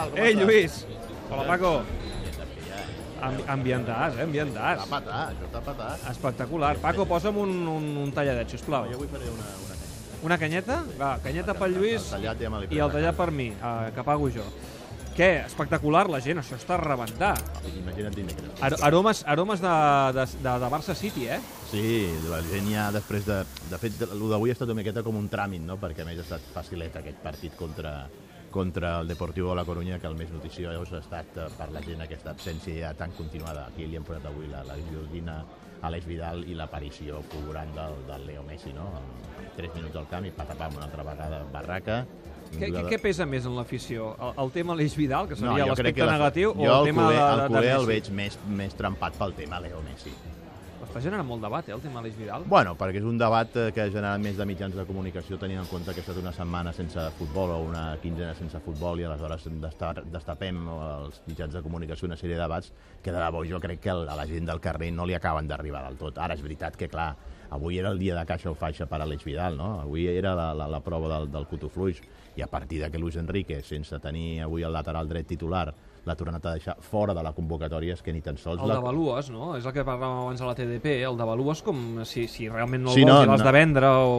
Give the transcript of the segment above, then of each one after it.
tal? Com Ei, estàs? Lluís! Hola, Paco. Eh? Ambi ambientàs, eh? Ambientàs. Està patat, això està patat. Espectacular. Paco, posa'm un, un, un talladet, sisplau. Jo avui faré una, una canya. Una canyeta? Va, canyeta pel Lluís El tallat ja i el tallat per mi, uh, que pago jo. Què? Espectacular, la gent, això està a rebentar. Imagina't dimecres. Ar aromes, aromes de, de, de, de Barça City, eh? Sí, la gent ja després de... De fet, el d'avui ha estat una miqueta com un tràmit, no? Perquè a més ha estat facilet aquest partit contra, contra el Deportivo de la Corunya, que el més noticiós ha estat eh, per la gent aquesta absència ja tan continuada. Aquí li hem posat avui la, la guillotina a l'Eix Vidal i l'aparició fulgurant del, del Leo Messi, no? En 3 minuts al camp i patapam una altra vegada barraca. Què, què, què pesa més en l'afició? El, el tema Aleix Vidal, que seria crec l'aspecte negatiu, jo o el el tema culer, de, el de, culer de el Messi? veig més, més trempat pel tema Leo Messi. Està generant molt debat, eh, el tema Aleix Vidal. Bueno, perquè és un debat eh, que ha generat més de mitjans de comunicació tenint en compte que ha estat una setmana sense futbol o una quinzena sense futbol i aleshores desta- destapem als mitjans de comunicació una sèrie de debats que de debò jo crec que a la gent del carrer no li acaben d'arribar del tot. Ara és veritat que, clar, avui era el dia de caixa o faixa per a l'Eix Vidal, no? Avui era la, la, la prova del, del cotofluix i a partir de que Luis Enrique, sense tenir avui el lateral dret titular, l'ha tornat a deixar fora de la convocatòria, és que ni tan sols... El la... devalues, no? És el que parlàvem abans a la TDP, el devalues com si, si realment no el Sí, vols no, i l'has no. de vendre o...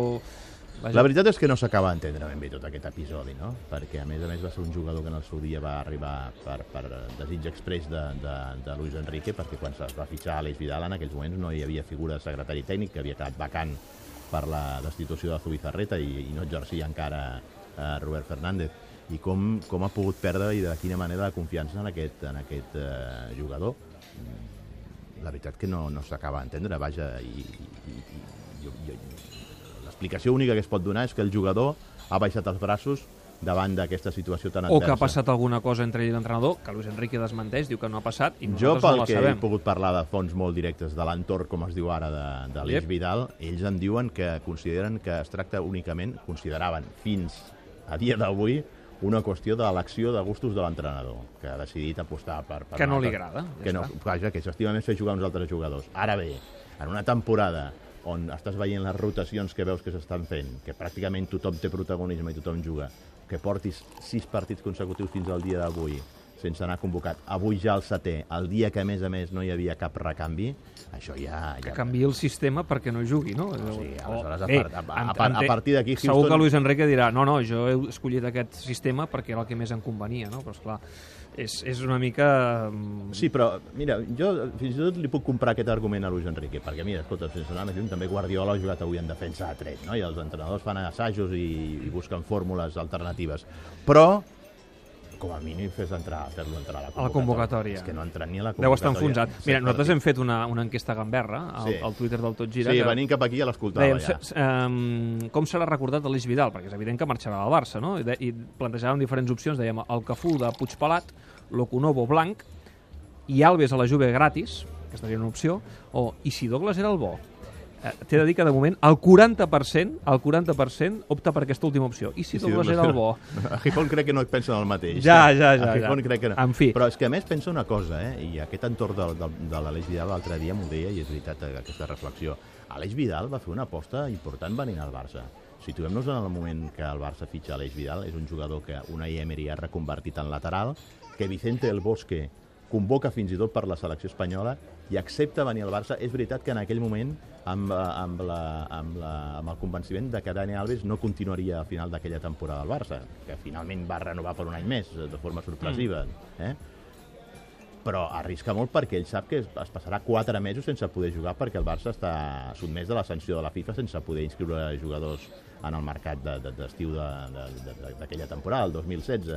Vaja. La veritat és que no s'acaba d'entendre ben bé tot aquest episodi, no? Perquè, a més a més, va ser un jugador que en el seu dia va arribar per, per desig express de, de, de Luis Enrique, perquè quan es va fitxar Aleix Vidal en aquells moments no hi havia figura de secretari tècnic, que havia quedat vacant per la destitució de Zubizarreta i, i no exercia encara eh, Robert Fernández. I com, com ha pogut perdre i de quina manera la confiança en aquest, en aquest eh, jugador. Mm, La veritat que no, no s'acaba d'entendre, vaja, i, i, i jo, jo, l'explicació única que es pot donar és que el jugador ha baixat els braços davant d'aquesta situació tan O adversa. que ha passat alguna cosa entre ell i l'entrenador, que Luis Enrique desmenteix, diu que no ha passat, i Jo, nosaltres pel no la que sabem. he pogut parlar de fons molt directes de l'entorn, com es diu ara, de, de l'Eix Yep. Vidal, ells em diuen que consideren que es tracta únicament, consideraven fins a dia d'avui, una qüestió de l'acció de gustos de l'entrenador, que ha decidit apostar per... per Que no li altra- agrada, ja Que no, vaja, que s'estima més fer jugar uns altres jugadors. Ara bé, en una temporada on estàs veient les rotacions que veus que s'estan fent, que pràcticament tothom té protagonisme i tothom juga, que portis sis partits consecutius fins al dia d'avui sense anar convocat, avui ja el setè, el dia que a més a més no hi havia cap recanvi, això ja... Que ja canvi el sistema perquè no jugui, no? sí, O- aleshores, a bé, a- a ent- part- a ente- partir d'aquí, Segur Houston- que Luis Enrique dirà no, no, jo he escollit aquest sistema perquè era el que més em convenia, no? Però, esclar, és, és una mica... mm, Sí, però, mira, jo fins i tot li puc comprar aquest argument a Luis Enrique, perquè, mira, escolta, sense anar més lluny, també Guardiola ha jugat avui en defensa a tret, no? i els entrenadors fan assajos i, i busquen fórmules alternatives. Però, com a mínim, fes entrar, fer-lo entrar a la A la convocatòria. És que no entra ni a la Deu estar convocatòria. enfonsat. Mira, nosaltres hem fet una, una enquesta gamberra al, Sí. al Twitter del Tot Gira. Sí, que venint cap aquí ja l'escoltava, Dèiem, ja. um, com serà recordat Aleix Vidal? Perquè és evident que marxarà al Barça, no? I, de, i plantejàvem diferents opcions. Dèiem el Cafú de Puigpelat, Loconovo blanc i Alves a la Juve gratis, que seria una opció, o i si Douglas era el bo? Eh, T'he de dir que de moment el 40%, el 40% opta per aquesta última opció. I si, Sí, Douglas doncs, era el bo? A Gijón crec que no pensen el mateix. Ja, ja, ja, A Gijón ja. crec que no. En fi. Però és que a més pensa una cosa, eh? i aquest entorn de, de, de l'Aleix Vidal l'altre dia m'ho deia, i és veritat eh, aquesta reflexió. Aleix Vidal va fer una aposta important venint al Barça. Situem-nos en el moment que el Barça fitxa Aleix Vidal, és un jugador que Unai Emery ha reconvertit en lateral, que Vicente El Bosque convoca fins i tot per la selecció espanyola i accepta venir al Barça. És veritat que en aquell moment, amb, eh, amb, la, amb, la, amb el convenciment de que Dani Alves no continuaria al final d'aquella temporada al Barça, que finalment va renovar per un any més, de forma sorpresiva. Eh? però arrisca molt perquè ell sap que es, passarà 4 mesos sense poder jugar perquè el Barça està sotmès de la sanció de la FIFA sense poder inscriure jugadors en el mercat de- de- d'estiu de, de, de, de, d'aquella temporada, el 2016.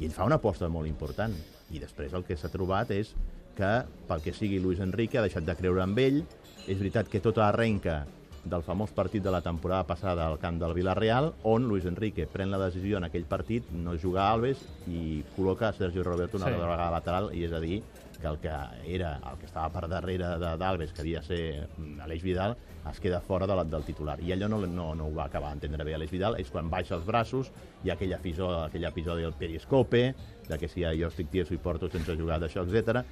I ell fa una aposta molt important. I després el que s'ha trobat és que, pel que sigui Luis Enrique, ha deixat de creure en ell. És veritat que tot arrenca del famós partit de la temporada passada al camp del Villarreal, on Luis Enrique pren la decisió en aquell partit no jugar a Alves i col·loca a Sergio Roberto una Sí. vegada lateral, i és a dir, que el que era el que estava per darrere d'Alves, que havia de ser mm, Aleix Vidal, es queda fora de la, del titular. I allò no, no, no ho va acabar d'entendre bé Aleix Vidal, és quan baixa els braços, ha aquell episodi, aquell episodi del periscope, de que si ja jo estic tieso i porto sense jugar d'això, etc.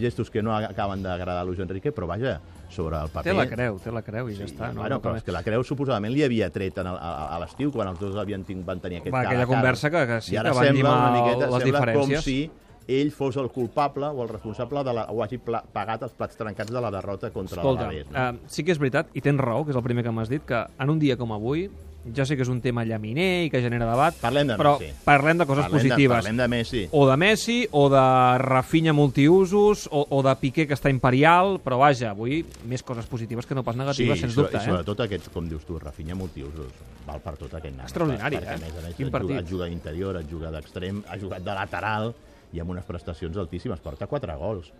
gestos que no acaben d'agradar a Luis Enrique, però vaja, sobre el paper... Té la creu, té la creu i ja està. Sí, No, bueno, no, però és que la creu suposadament li havia tret en el, a, a l'estiu, quan els dos havien tinc, van tenir aquest Va, aquella cara. conversa que- que sí, I ara que van sembla una miqueta, les sembla diferències. com si ell fos el culpable o el responsable de la, o hagi pla, pagat els plats trencats de la derrota contra Escolta, l'Alavés. No? uh, sí que és veritat, i tens raó, que és el primer que m'has dit, que en un dia com avui, ja sé que és un tema llaminer i que genera debat, Parlem de però Messi. parlem de coses parlem positives. De, parlem de Messi. o de Messi, o de Rafinha multiusos, o, o de Piqué que està imperial, però vaja, avui més coses positives que no pas negatives, sens so- dubte. i Eh? sobretot aquest, com dius tu, Rafinha multiusos. Val per tot aquest nano. Extraordinari, perquè, eh? A més a més, Quin partit. juga, et juga d'interior, et juga d'extrem, ha jugat de lateral i amb unes prestacions altíssimes. Porta 4 gols.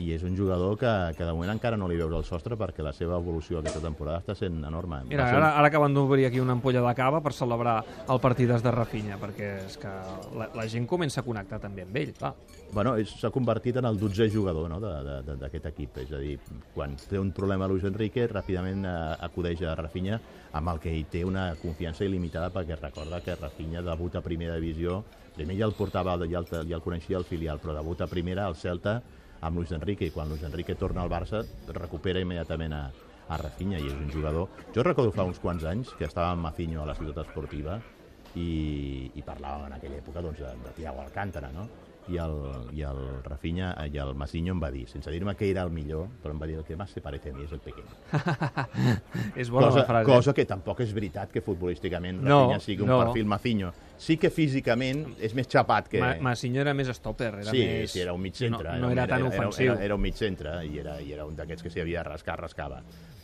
I és un jugador que, que de moment encara no li veus el sostre perquè la seva evolució aquesta temporada està sent enorme. Mira, ser ara, ara acaben d'obrir aquí una ampolla de cava per celebrar el partidàs de Rafinha, perquè és que la, la gent comença a connectar també amb ell, clar. Bueno, s'ha convertit en el 12è jugador no, d'aquest equip. És a dir, quan té un problema Luis Enrique, ràpidament eh, acudeix a Rafinha, amb el que hi té una confiança il·limitada, perquè recorda que Rafinha debuta a primera divisió, primer ja el portava, ja el, ja el coneixia al filial, però debuta a primera al Celta amb Luis Enrique, i quan Luis Enrique torna al Barça, recupera immediatament a, a Rafinha, i és un jugador... Jo recordo fa uns quants anys que estava amb Macinho a la ciutat esportiva, i, i parlàvem en aquella època doncs, de, de Tiago Alcántara, no? I el, i el Rafinha i el Masinho em va dir, sense dir-me que era el millor, però em va dir el que más se parece a mi és el pequeño. és bona cosa, frase. cosa que tampoc és veritat que futbolísticament No, Rafinha sigui un no. perfil Macinho. Sí que físicament és més xapat que... Ma Massinho era més stopper, era sí, més... sí, era un mig centre. No, no era, tan ofensiu. Era, era un mig centre i era, i era un d'aquests que si havia de rascar, rascava.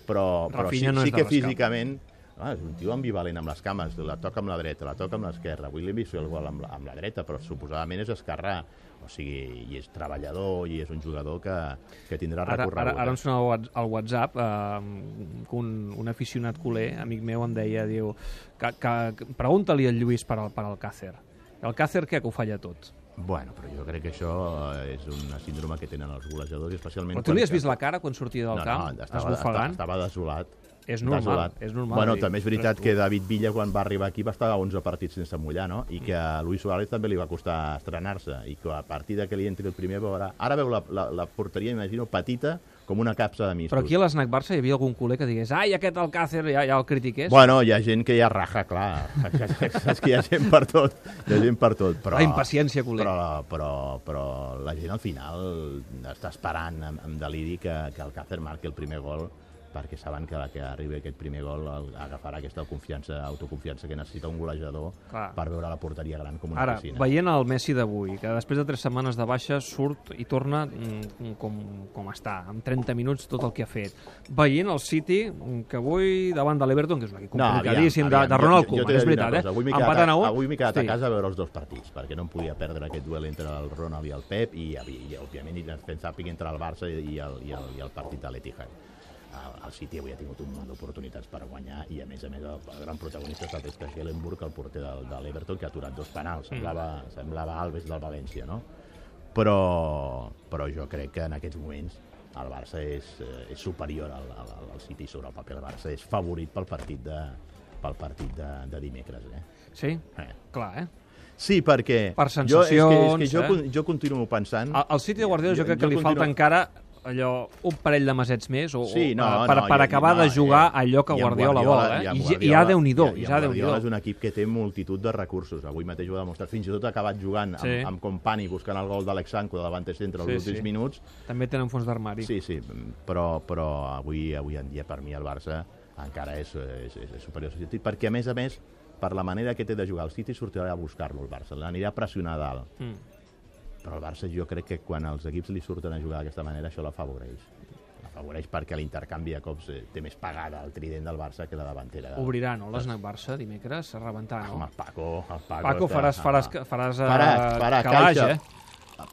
Però, però sí, no sí que rascar. físicament Ah, és un tio ambivalent amb les cames, la toca amb la dreta, la toca amb l'esquerra. Avui l'hem vist fer el gol amb la, amb la dreta, però suposadament és esquerrà. O sigui, i és treballador i és un jugador que, que tindrà Ara, recorregut. ara, ara em eh? sona al Whats- al WhatsApp eh, que un, un aficionat culer, amic meu, em deia, diu, que, que, pregunta-li al Lluís per al, per al Càcer. El Càcer què, que ho falla tot? Bueno, però jo crec que això eh, és una síndrome que tenen els golejadors, especialment... Però tu li has vist la cara quan sortia del no, camp, no, estava, estava, estava desolat. És normal, és normal. Bueno, també és veritat que David Villa, quan va arribar aquí, va estar a 11 partits sense mullar, no? I que a Luis Suárez també li va costar estrenar-se, i que a partir de que li entri el primer veurà... Ara veu la, la, la porteria, imagino, petita, com una capsa de mistos. Però aquí a l'Snac Barça hi havia algun culer que digués ai, aquest Alcácer ja, ja el critiqués. Bueno, hi ha gent que ja raja, clar. Saps que hi ha gent per tot. Hi ha gent per tot. Però, La impaciència, culer. Però, però, però la gent al final està esperant amb, amb deliri que, que el Càcer marqui el primer gol perquè saben que la que arribi aquest primer gol agafarà aquesta confiança, autoconfiança que necessita un golejador Clar. per veure la porteria gran com una Ara, piscina. veient el Messi d'avui, que després de tres setmanes de baixa surt i torna mm, com, com està, amb 30 minuts tot el que ha fet. Veient el City, mm, que avui davant de l'Everton, que és un equip complicadíssim, de, de Ronald jo- jo Koeman, de és veritat, cosa, eh? Avui m'he quedat, a avui m'he quedat Hosti, a casa a veure els dos partits, perquè no em podia perdre aquest duel entre el Ronald i el Pep, i, i, i òbviament, i pensava que entre el Barça i el, i el, i el partit de l'Etihad. El, City avui ha tingut un munt d'oportunitats per guanyar i, a més a més, el, el gran protagonista ha estat este Schellenburg, el porter del, de l'Everton, que ha aturat dos penals. Semblava, semblava Alves del València, no? Però, però jo crec que en aquests moments el Barça és, eh, és superior al, al, al City sobre el paper. El Barça és favorit pel partit de, pel partit de, de dimecres. Eh? Sí, Eh. clar, eh? Sí, perquè... Per jo, és que, és sensacions, que jo, eh? jo continuo pensant... Al, City de Guardiola jo, crec que li falta encara allò, un parell de mesets més o, Sí, no, o, per, no, per acabar no, de jugar eh, allò que amb Guardiola, vol, eh? i amb I, ja- Guardiola- ja déu-n'hi-do, i- i ja amb déu-n'hi-do. Guardiola és un equip que té multitud de recursos. Avui mateix ho ha demostrat. Fins i tot ha acabat jugant amb, Sí. amb Company buscant el gol d'Alexanco de davant centre als Sí, últims sí. minuts. També tenen fons d'armari. Sí, sí, però, però avui, avui en dia per mi el Barça encara és, és, és, és superior al City, perquè a més a més, per la manera que té de jugar el City, sortirà a buscar-lo el Barça, l'anirà a pressionar a dalt. Mm. Però el Barça jo crec que quan els equips li surten a jugar d'aquesta manera, això l'afavoreix. L'afavoreix perquè l'intercanvi de cops eh, té més pagada el trident del Barça que la davantera. de- Obrirà, no, l'Snac Barça dimecres a rebentar, Home, no? el Paco, el Paco, Paco, faràs, faràs, home, faràs, uh, farà, farà calaix, caixa, eh?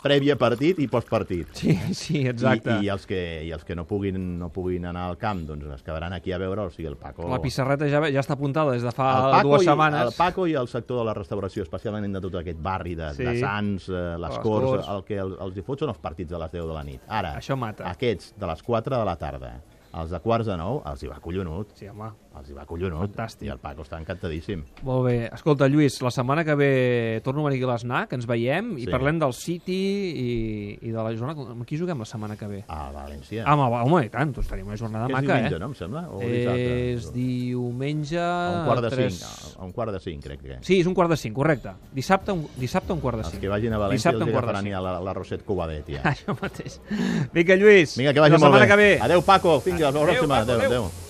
Prèvia partit i postpartit. Sí, sí, exacte. I, i, els que, I els que no puguin, no puguin anar al camp doncs es quedaran aquí a veure, o sigui, el Paco... La pissarreta ja, ja està apuntada des de fa dues i, setmanes. el Paco i el sector de la restauració, especialment de tot aquest barri de, Sí. de Sants, eh, les Les Corts, Corts. el que el, els hi fot són els partits de les 10 de la nit. Ara, Això mata. aquests de les 4 de la tarda, els de quarts de 9, els hi va collonut. Sí, home. Els hi va collonut. Fantàstic. I el Paco està encantadíssim. Molt bé. Escolta, Lluís, la setmana que ve torno a venir aquí a l'SNAC, ens veiem i Sí. parlem del City i, i de la jornada... Amb qui juguem la setmana que ve? A València. Ah, home, home, i tant, doncs tenim una jornada que és maca, diumenge, eh? no, em sembla? O És dissabte? diumenge... A un quart de tres- cinc. A un quart de cinc, crec que. Sí, és un quart de cinc, correcte. Dissabte, un, dissabte un quart de Els cinc. que vagin a València Dissabte els de agafaran ja la, la Roset Cobadet, ja. Això mateix. Vinga, Lluís. Vinga, que vagi la setmana bé. que ve. Adéu, Paco. A la Adéu, pròxima. Paco, Adéu, adéu. adéu.